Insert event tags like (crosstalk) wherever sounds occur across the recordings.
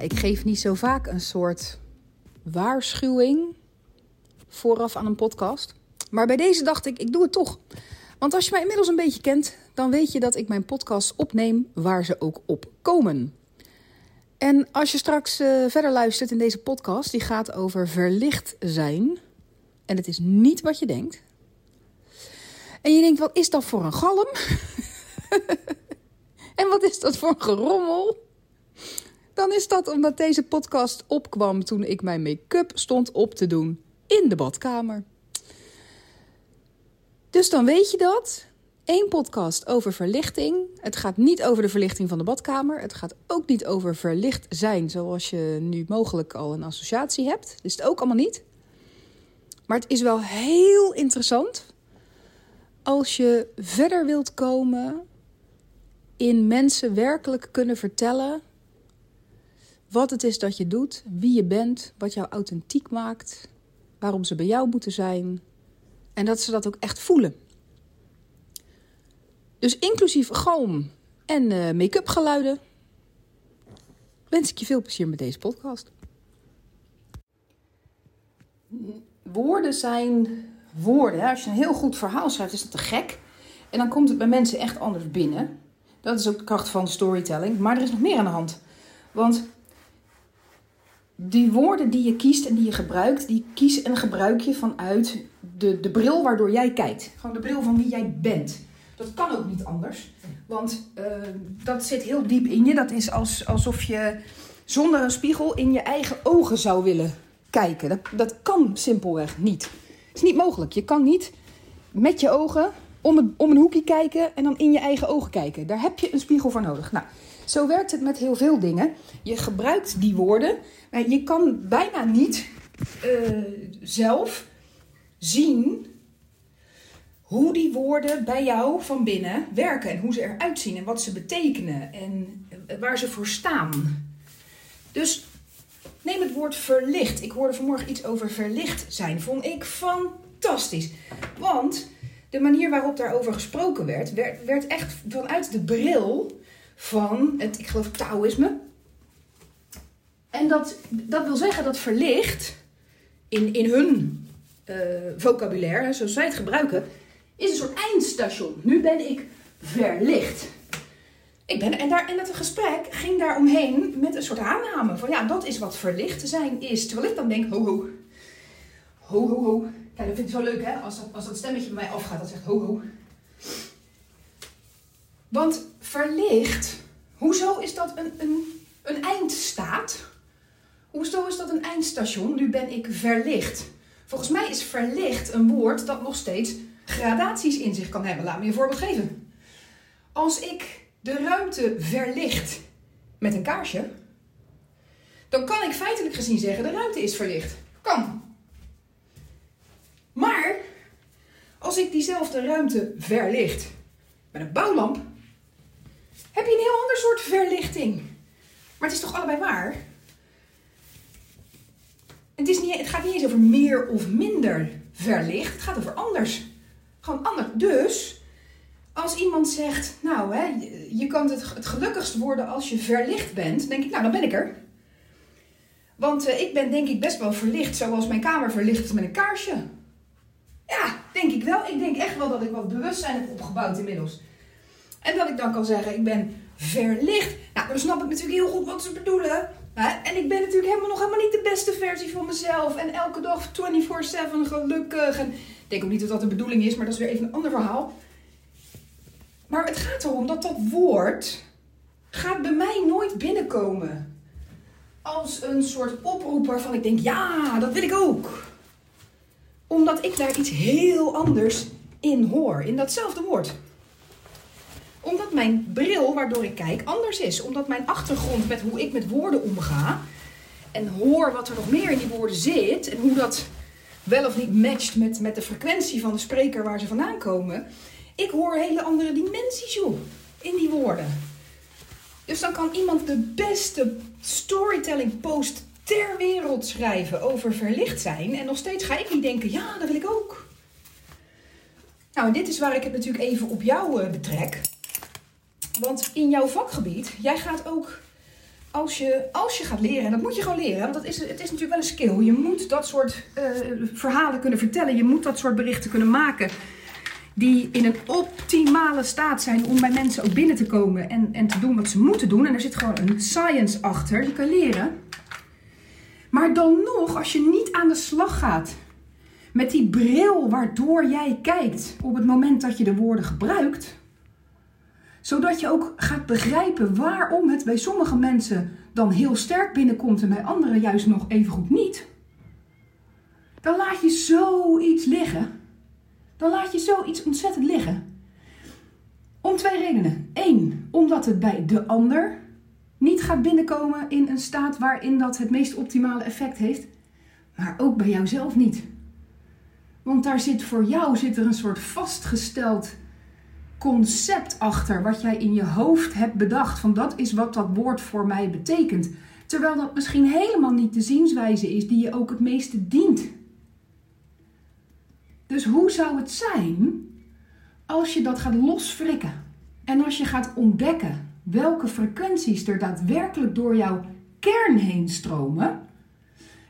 ik geef niet zo vaak een soort waarschuwing vooraf aan een podcast. Maar bij deze dacht ik, ik doe het toch. Want als je mij inmiddels een beetje kent, dan weet je dat ik mijn podcast opneem waar ze ook op komen. En als je straks uh, verder luistert in deze podcast, die gaat over verlicht zijn. En het is niet wat je denkt. En je denkt, wat is dat voor een galm? (laughs) en wat is dat voor een gerommel? Dan is dat omdat deze podcast opkwam toen ik mijn make-up stond op te doen in de badkamer. Dus dan weet je dat. Eén podcast over verlichting. Het gaat niet over de verlichting van de badkamer. Het gaat ook niet over verlicht zijn, zoals je nu mogelijk al een associatie hebt. Dus het ook allemaal niet. Maar het is wel heel interessant als je verder wilt komen in mensen werkelijk kunnen vertellen wat het is dat je doet, wie je bent, wat jou authentiek maakt, waarom ze bij jou moeten zijn en dat ze dat ook echt voelen. Dus inclusief galm en uh, make-up geluiden wens ik je veel plezier met deze podcast. Woorden zijn woorden. Als je een heel goed verhaal schrijft, is dat te gek. En dan komt het bij mensen echt anders binnen. Dat is ook de kracht van storytelling. Maar er is nog meer aan de hand. Want die woorden die je kiest en die je gebruikt, die kies en gebruik je vanuit de, de bril waardoor jij kijkt. Gewoon de bril van wie jij bent. Dat kan ook niet anders. Want uh, dat zit heel diep in je. Dat is als, alsof je zonder een spiegel in je eigen ogen zou willen kijken. Dat, dat kan simpelweg niet. Het is niet mogelijk. Je kan niet met je ogen om een, om een hoekje kijken en dan in je eigen ogen kijken. Daar heb je een spiegel voor nodig. Nou, zo werkt het met heel veel dingen. Je gebruikt die woorden, maar je kan bijna niet uh, zelf zien hoe die woorden bij jou van binnen werken en hoe ze eruit zien en wat ze betekenen en waar ze voor staan. Dus neem het woord verlicht. Ik hoorde vanmorgen iets over verlicht zijn. Vond ik fantastisch. Want de manier waarop daarover gesproken werd, werd echt vanuit de bril van het, ik geloof, Taoïsme. En dat, dat wil zeggen dat verlicht in, in hun uh, vocabulaire, zoals zij het gebruiken, is een soort eindstation. Nu ben ik verlicht. Ik ben, en, daar, en het gesprek ging daar omheen met een soort aanname. Van ja, dat is wat verlicht zijn is. Terwijl ik dan denk, ho ho. Ho ho ho. Kijk, dat vind ik zo leuk hè. Als dat, als dat stemmetje bij mij afgaat, dat zegt ho ho. Want verlicht, hoezo is dat een, een, een eindstaat? Hoezo is dat een eindstation? Nu ben ik verlicht. Volgens mij is verlicht een woord dat nog steeds gradaties in zich kan hebben. Laat me je een voorbeeld geven. Als ik de ruimte verlicht met een kaarsje, dan kan ik feitelijk gezien zeggen: de ruimte is verlicht. Kan. Maar als ik diezelfde ruimte verlicht met een bouwlamp, heb je een heel ander soort verlichting. Maar het is toch allebei waar? Het, is niet, het gaat niet eens over meer of minder verlicht. Het gaat over anders. Gewoon anders. Dus, als iemand zegt, nou, hè, je kan het, het gelukkigst worden als je verlicht bent, denk ik, nou, dan ben ik er. Want uh, ik ben denk ik best wel verlicht, zoals mijn kamer verlicht is met een kaarsje. Ja, denk ik wel. Ik denk echt wel dat ik wat bewustzijn heb opgebouwd inmiddels. En dat ik dan kan zeggen, ik ben verlicht. Nou, dan snap ik natuurlijk heel goed wat ze bedoelen. En ik ben natuurlijk helemaal nog helemaal niet de beste versie van mezelf. En elke dag 24-7 gelukkig. En ik denk ook niet dat dat de bedoeling is, maar dat is weer even een ander verhaal. Maar het gaat erom dat dat woord gaat bij mij nooit binnenkomen. Als een soort oproep waarvan ik denk, ja, dat wil ik ook. Omdat ik daar iets heel anders in hoor, in datzelfde woord omdat mijn bril waardoor ik kijk anders is. Omdat mijn achtergrond met hoe ik met woorden omga. En hoor wat er nog meer in die woorden zit. En hoe dat wel of niet matcht met, met de frequentie van de spreker waar ze vandaan komen. Ik hoor hele andere dimensies joh, in die woorden. Dus dan kan iemand de beste storytelling post ter wereld schrijven over verlicht zijn. En nog steeds ga ik niet denken, ja, dat wil ik ook. Nou, en dit is waar ik het natuurlijk even op jou uh, betrek. Want in jouw vakgebied, jij gaat ook als je, als je gaat leren, en dat moet je gewoon leren, want dat is, het is natuurlijk wel een skill. Je moet dat soort uh, verhalen kunnen vertellen, je moet dat soort berichten kunnen maken. Die in een optimale staat zijn om bij mensen ook binnen te komen en, en te doen wat ze moeten doen. En er zit gewoon een science achter, je kan leren. Maar dan nog, als je niet aan de slag gaat met die bril waardoor jij kijkt op het moment dat je de woorden gebruikt, zodat je ook gaat begrijpen waarom het bij sommige mensen dan heel sterk binnenkomt en bij anderen juist nog even goed niet. Dan laat je zoiets liggen. Dan laat je zoiets ontzettend liggen. Om twee redenen. Eén, omdat het bij de ander niet gaat binnenkomen in een staat waarin dat het meest optimale effect heeft. Maar ook bij jouzelf niet. Want daar zit voor jou zit er een soort vastgesteld concept achter wat jij in je hoofd hebt bedacht. Van dat is wat dat woord voor mij betekent. Terwijl dat misschien helemaal niet de zienswijze is die je ook het meeste dient. Dus hoe zou het zijn als je dat gaat losfrikken? En als je gaat ontdekken welke frequenties er daadwerkelijk door jouw kern heen stromen.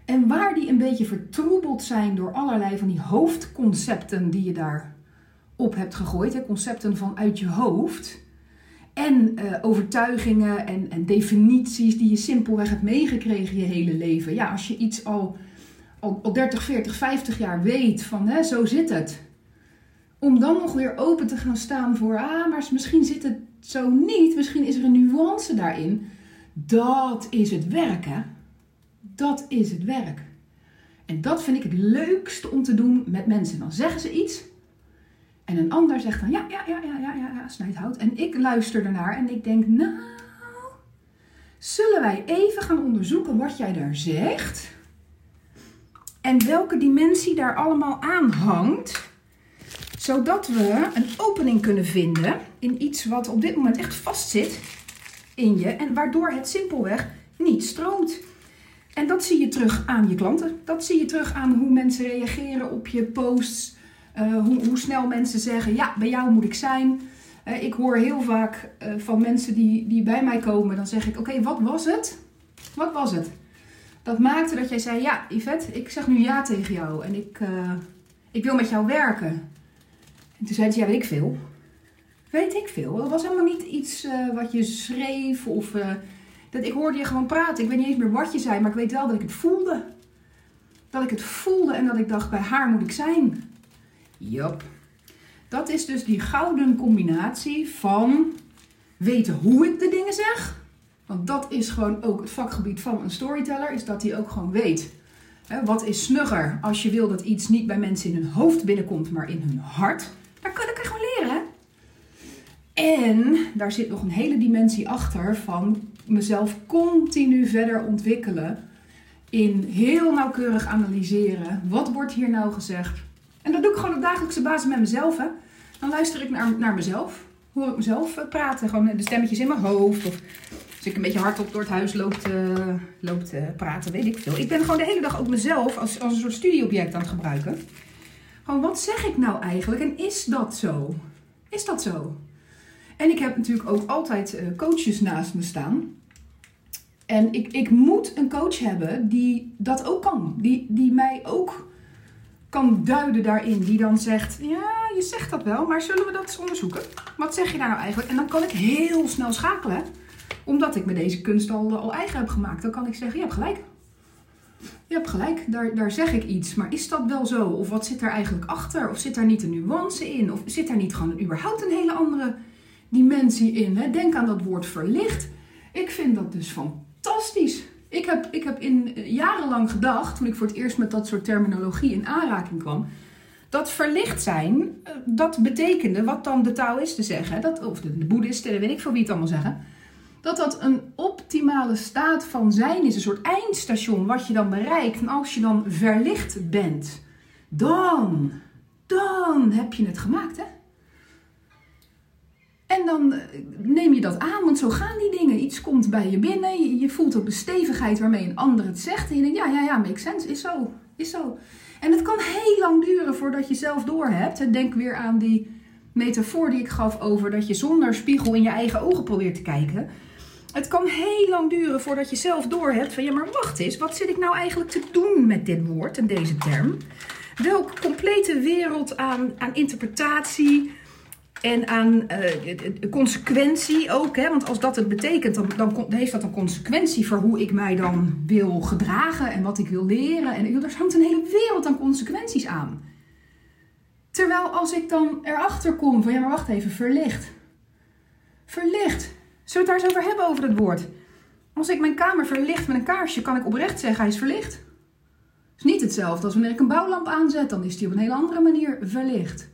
En waar die een beetje vertroebeld zijn door allerlei van die hoofdconcepten die je daar op hebt gegooid. Hè, concepten vanuit je hoofd. En uh, overtuigingen en, en, definities die je simpelweg hebt meegekregen je hele leven. Ja, als je iets al, al, al 30, 40, 50 jaar weet van hè, zo zit het. Om dan nog weer open te gaan staan voor, ah, maar misschien zit het zo niet. Misschien is er een nuance daarin. Dat is het werk, hè. Dat is het werk. En dat vind ik het leukste om te doen met mensen. Dan zeggen ze iets en een ander zegt dan ja, ja, ja, ja, ja, ja, ja snijd hout. En ik luister ernaar en ik denk, nou, zullen wij even gaan onderzoeken wat jij daar zegt? En welke dimensie daar allemaal aan hangt, zodat we een opening kunnen vinden in iets wat op dit moment echt vastzit in je en waardoor het simpelweg niet stroomt. En dat zie je terug aan je klanten. Dat zie je terug aan hoe mensen reageren op je posts eh, hoe, hoe, snel mensen zeggen, ja, bij jou moet ik zijn. Uh, ik hoor heel vaak uh, van mensen die, die bij mij komen, dan zeg ik, oké, wat was het? Wat was het? Dat maakte dat jij zei, ja, Yvette, ik zeg nu ja tegen jou en ik, ik wil met jou werken. En toen zei ze, ja, weet ik veel. Weet ik veel. Dat was helemaal niet iets wat je schreef of... dat, ik hoorde je gewoon praten. Ik weet niet eens meer wat je zei, maar ik weet wel dat ik het voelde. Dat ik het voelde en dat ik dacht, bij haar moet ik zijn. Jop. Dat is dus die gouden combinatie van weten hoe ik de dingen zeg. Want dat is gewoon ook het vakgebied van een storyteller, is dat hij ook gewoon weet. Hè, wat is snugger als je wil dat iets niet bij mensen in hun hoofd binnenkomt, maar in hun hart? Daar kan ik gewoon leren. En daar zit nog een hele dimensie achter van mezelf continu verder ontwikkelen. In heel nauwkeurig analyseren. Wat wordt hier nou gezegd? En dat doe ik gewoon op dagelijkse basis met mezelf. Hè. Dan luister ik naar, naar mezelf. Hoor ik mezelf eh, praten. Gewoon de stemmetjes in mijn hoofd. Of als ik een beetje hardop door het huis loop te, loop te praten, weet ik veel. Ik ben gewoon de hele dag ook mezelf als, als een soort studieobject aan het gebruiken. Gewoon, wat zeg ik nou eigenlijk? En is dat zo? Is dat zo? En ik heb natuurlijk ook altijd eh, coaches naast me staan. En ik, ik moet een coach hebben die dat ook kan. Die, die mij ook kan duiden daarin. Die dan zegt, ja, je zegt dat wel, maar zullen we dat eens onderzoeken? Wat zeg je daar nou eigenlijk? En dan kan ik heel snel schakelen. Omdat ik me deze kunst al, al eigen heb gemaakt. Dan kan ik zeggen, je hebt gelijk. Je hebt gelijk, daar, daar zeg ik iets. Maar is dat wel zo? Of wat zit daar eigenlijk achter? Of zit daar niet een nuance in? Of zit daar niet gewoon überhaupt een hele andere dimensie in? Hè? Denk aan dat woord verlicht. Ik vind dat dus fantastisch. Ik heb, ik heb in, eh, jarenlang gedacht, toen ik voor het eerst met dat soort terminologie in aanraking kwam, dat verlicht zijn, eh, dat betekende, wat dan de Taoïsten zeggen, dat, of de, de Boeddhisten, weet ik veel wie het allemaal zeggen, dat dat een optimale staat van zijn is, een soort eindstation wat je dan bereikt. En als je dan verlicht bent, dan, dan heb je het gemaakt, hè? En dan eh, neem je dat aan, want zo gaan die dingen. Iets komt bij je binnen, je, voelt ook de stevigheid waarmee een ander het zegt. En je denkt, ja, ja, ja, makes sense, is zo, is zo. En het kan heel lang duren voordat je zelf doorhebt. Denk weer aan die metafoor die ik gaf over dat je zonder spiegel in je eigen ogen probeert te kijken. Het kan heel lang duren voordat je zelf doorhebt van ja, maar wacht eens, wat zit ik nou eigenlijk te doen met dit woord en deze term? Welke complete wereld aan, aan interpretatie en aan uh, consequentie ook. Hè? Want als dat het betekent, dan, dan, heeft dat een consequentie voor hoe ik mij dan wil gedragen en wat ik wil leren. En er hangt een hele wereld aan consequenties aan. Terwijl als ik dan erachter kom van ja, maar wacht even, verlicht. Verlicht. Zullen we het daar eens over hebben over het woord? Als ik mijn kamer verlicht met een kaarsje, kan ik oprecht zeggen hij is verlicht. Het is niet hetzelfde als wanneer ik een bouwlamp aanzet, dan is die op een hele andere manier verlicht.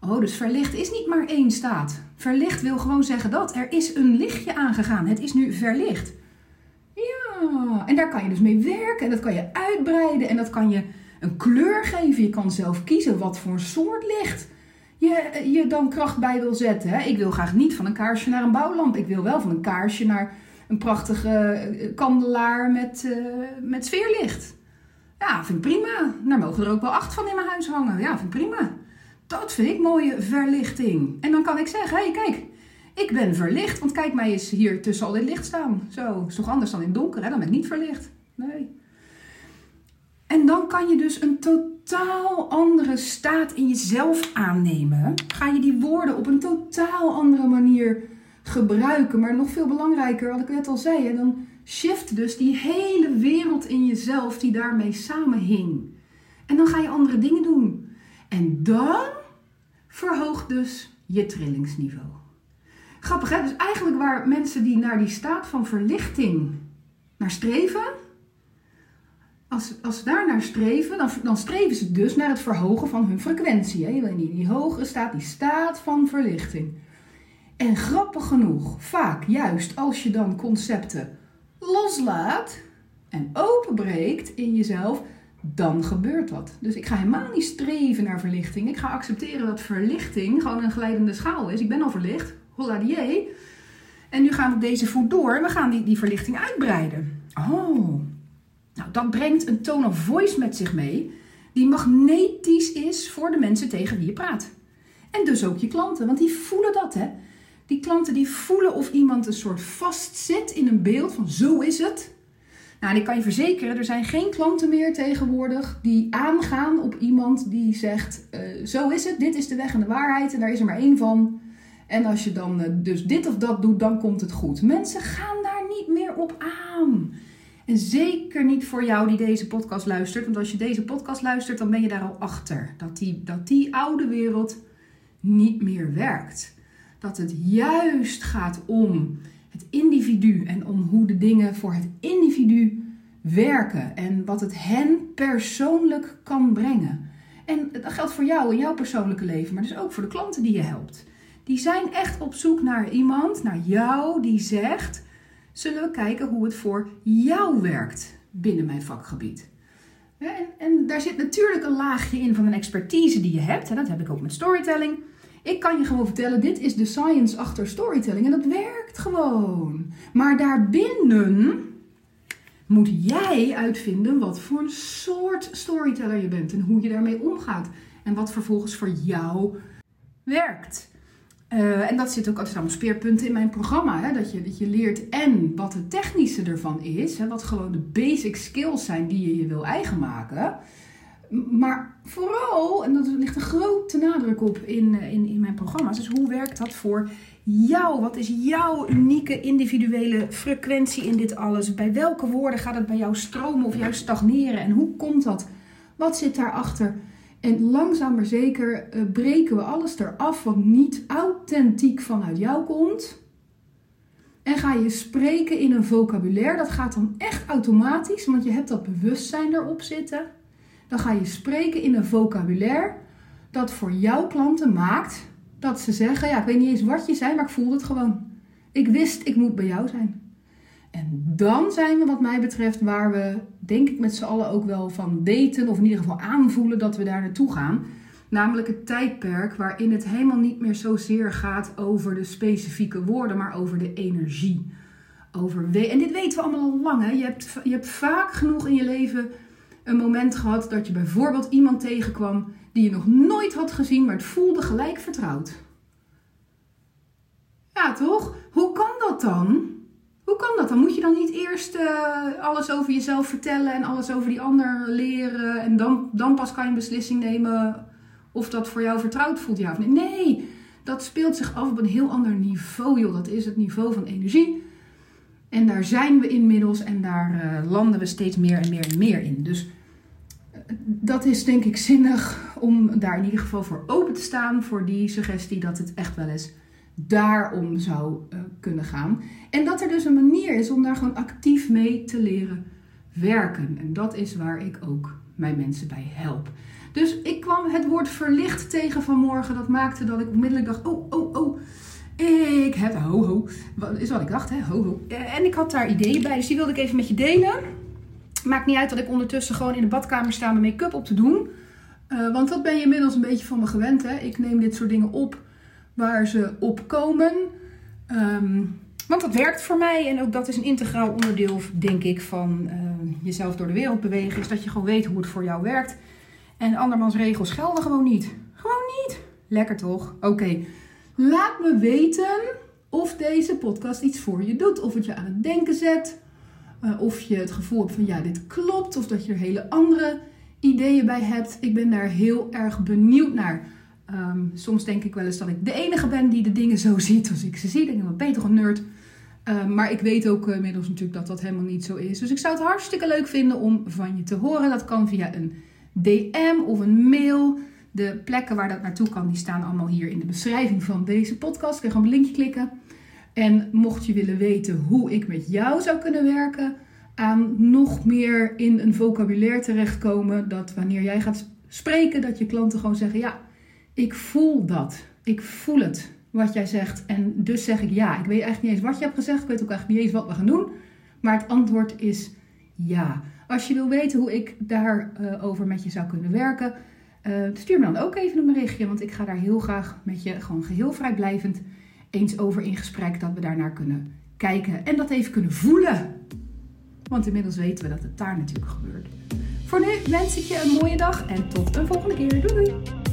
Oh, dus verlicht is niet maar één staat. Verlicht wil gewoon zeggen dat er is een lichtje aangegaan. Het is nu verlicht. Ja, en daar kan je dus mee werken en dat kan je uitbreiden en dat kan je een kleur geven. Je kan zelf kiezen wat voor soort licht je, je dan kracht bij wil zetten. Ik wil graag niet van een kaarsje naar een bouwlamp. Ik wil wel van een kaarsje naar een prachtige eh, kandelaar met, uh, met sfeerlicht. Ja, vind ik prima. Daar mogen er ook wel acht van in mijn huis hangen. Ja, vind ik prima. Dat vind ik mooie verlichting. En dan kan ik zeggen, hé hey, kijk, ik ben verlicht. Want kijk mij eens hier tussen al dit licht staan. Zo, is toch anders dan in donker, hè? Dan ben ik niet verlicht. Nee. En dan kan je dus een totaal andere staat in jezelf aannemen. Ga je die woorden op een totaal andere manier gebruiken. Maar nog veel belangrijker, wat ik net al zei, dan shift dus die hele wereld in jezelf die daarmee samenhing. En dan ga je andere dingen doen. En dan verhoogt dus je trillingsniveau. Grappig hè? Dus eigenlijk waar mensen die naar die staat van verlichting naar streven, als, als ze daar naar streven, dan, streven ze dus naar het verhogen van hun frequentie. Hè? In die, die hogere staat, die staat van verlichting. En grappig genoeg, vaak juist als je dan concepten loslaat en openbreekt in jezelf, dan gebeurt dat. Dus ik ga helemaal niet streven naar verlichting. Ik ga accepteren dat verlichting gewoon een glijdende schaal is. Ik ben al verlicht, holla die En nu gaan we deze voet door. We gaan die, die verlichting uitbreiden. Oh, nou, dat brengt een tone of voice met zich mee die magnetisch is voor de mensen tegen wie je praat. En dus ook je klanten, want die voelen dat, hè. Die klanten die voelen of iemand een soort vastzit in een beeld van zo is het. Nou, en ik kan je verzekeren, er zijn geen klanten meer tegenwoordig die aangaan op iemand die zegt: uh, Zo is het, dit is de weg en de waarheid en daar is er maar één van. En als je dan uh, dus dit of dat doet, dan komt het goed. Mensen gaan daar niet meer op aan. En zeker niet voor jou die deze podcast luistert. Want als je deze podcast luistert, dan ben je daar al achter. Dat die, dat die oude wereld niet meer werkt. Dat het juist gaat om het individu en om hoe de dingen voor het individu werken. En wat het hen persoonlijk kan brengen. En dat geldt voor jou in jouw persoonlijke leven, maar dus ook voor de klanten die je helpt. Die zijn echt op zoek naar iemand, naar jou, die zegt zullen we kijken hoe het voor jou werkt binnen mijn vakgebied. En, en, daar zit natuurlijk een laagje in van een expertise die je hebt. En dat heb ik ook met storytelling. Ik kan je gewoon vertellen, dit is de science achter storytelling. En dat werkt gewoon. Maar daarbinnen moet jij uitvinden wat voor een soort storyteller je bent. En hoe je daarmee omgaat. En wat vervolgens voor jou werkt. Uh, en dat zit ook als speerpunten in mijn programma. Hè? Dat, je, dat je leert en wat het technische ervan is. Hè? Wat gewoon de basic skills zijn die je je wil eigen maken. Maar vooral, en dat ligt een grote nadruk op in, eh, in, in mijn programma's, is hoe werkt dat voor jou? Wat is jouw unieke individuele frequentie in dit alles? Bij welke woorden gaat het bij jou stromen of juist stagneren? En hoe komt dat? Wat zit daarachter? En langzaam maar zeker uh, breken we alles eraf wat niet authentiek vanuit jou komt. En ga je spreken in een vocabulaire. Dat gaat dan echt automatisch, want je hebt dat bewustzijn erop zitten. Dan ga je spreken in een vocabulaire dat voor jouw klanten maakt dat ze zeggen: Ja, ik weet niet eens wat je zei, maar ik voelde het gewoon. Ik wist, ik moet bij jou zijn. En dan zijn we, wat mij betreft, waar we, denk ik, met z'n allen ook wel van weten, of in ieder geval aanvoelen dat we daar naartoe gaan. Namelijk het tijdperk waarin het helemaal niet meer zozeer gaat over de specifieke woorden, maar over de energie. Over en dit weten we allemaal al lang. Hè? Je, hebt, je hebt vaak genoeg in je leven een moment gehad dat je bijvoorbeeld iemand tegenkwam die je nog nooit had gezien, maar het voelde gelijk vertrouwd. Ja, toch? Hoe kan dat dan? Hoe kan dat? Dan moet je dan niet eerst eh, alles over jezelf vertellen en alles over die ander leren. En dan, dan pas kan je een beslissing nemen of dat voor jou vertrouwd voelt, ja of nee. Nee, dat speelt zich af op een heel ander niveau, joh. Dat is het niveau van energie. En daar zijn we inmiddels en daar uh, landen we steeds meer en meer en meer in. Dus uh, dat is denk ik zinnig om daar in ieder geval voor open te staan. Voor die suggestie dat het echt wel eens daarom zou uh, kunnen gaan. En dat er dus een manier is om daar gewoon actief mee te leren werken. En dat is waar ik ook mijn mensen bij help. Dus ik kwam het woord verlicht tegen vanmorgen. Dat maakte dat ik onmiddellijk dacht: oh, oh, oh. Ik heb ho ho. Is wat ik dacht, hè? Ho ho. En ik had daar ideeën bij, dus die wilde ik even met je delen. Maakt niet uit dat ik ondertussen gewoon in de badkamer sta mijn make-up op te doen. Uh, want dat ben je inmiddels een beetje van me gewend, hè? Ik neem dit soort dingen op waar ze op komen. Um, want dat werkt voor mij en ook dat is een integraal onderdeel, denk ik, van uh, jezelf door de wereld bewegen. Is dat je gewoon weet hoe het voor jou werkt. En andermans regels gelden gewoon niet. Gewoon niet. Lekker toch? Oké. Laat me weten of deze podcast iets voor je doet. Of het je aan het denken zet. Uh, of je het gevoel hebt van ja, dit klopt. Of dat je er hele andere ideeën bij hebt. Ik ben daar heel erg benieuwd naar. Um, soms denk ik wel eens dat ik de enige ben die de dingen zo (laughs) ziet als ik ze zie. Ik denk, wat beter een nerd. Uh, maar ik weet ook inmiddels natuurlijk dat dat helemaal niet zo is. Dus ik zou het hartstikke leuk vinden om van je te horen. Dat kan via een DM of een mail. De plekken waar dat naartoe kan, die staan allemaal hier in de beschrijving van deze podcast. Kun je gewoon een linkje klikken. En mocht je willen weten hoe ik met jou zou kunnen werken aan nog meer in een vocabulaire terechtkomen, dat wanneer jij gaat spreken, dat je klanten gewoon zeggen: Ja, ik voel dat. Ik voel het wat jij zegt. En dus zeg ik ja. Ik weet eigenlijk niet eens wat je hebt gezegd. Ik weet ook eigenlijk niet eens wat we gaan doen. Maar het antwoord is ja. Als je wil weten hoe ik daarover over met je zou kunnen werken, uh, stuur me dan ook even een berichtje. Want ik ga daar heel graag met je gewoon geheel vrijblijvend eens over in gesprek. Dat we daarnaar kunnen kijken en dat even kunnen voelen. Want inmiddels weten we dat het daar natuurlijk gebeurt. Voor nu wens ik je een mooie dag en tot een volgende keer. Doei!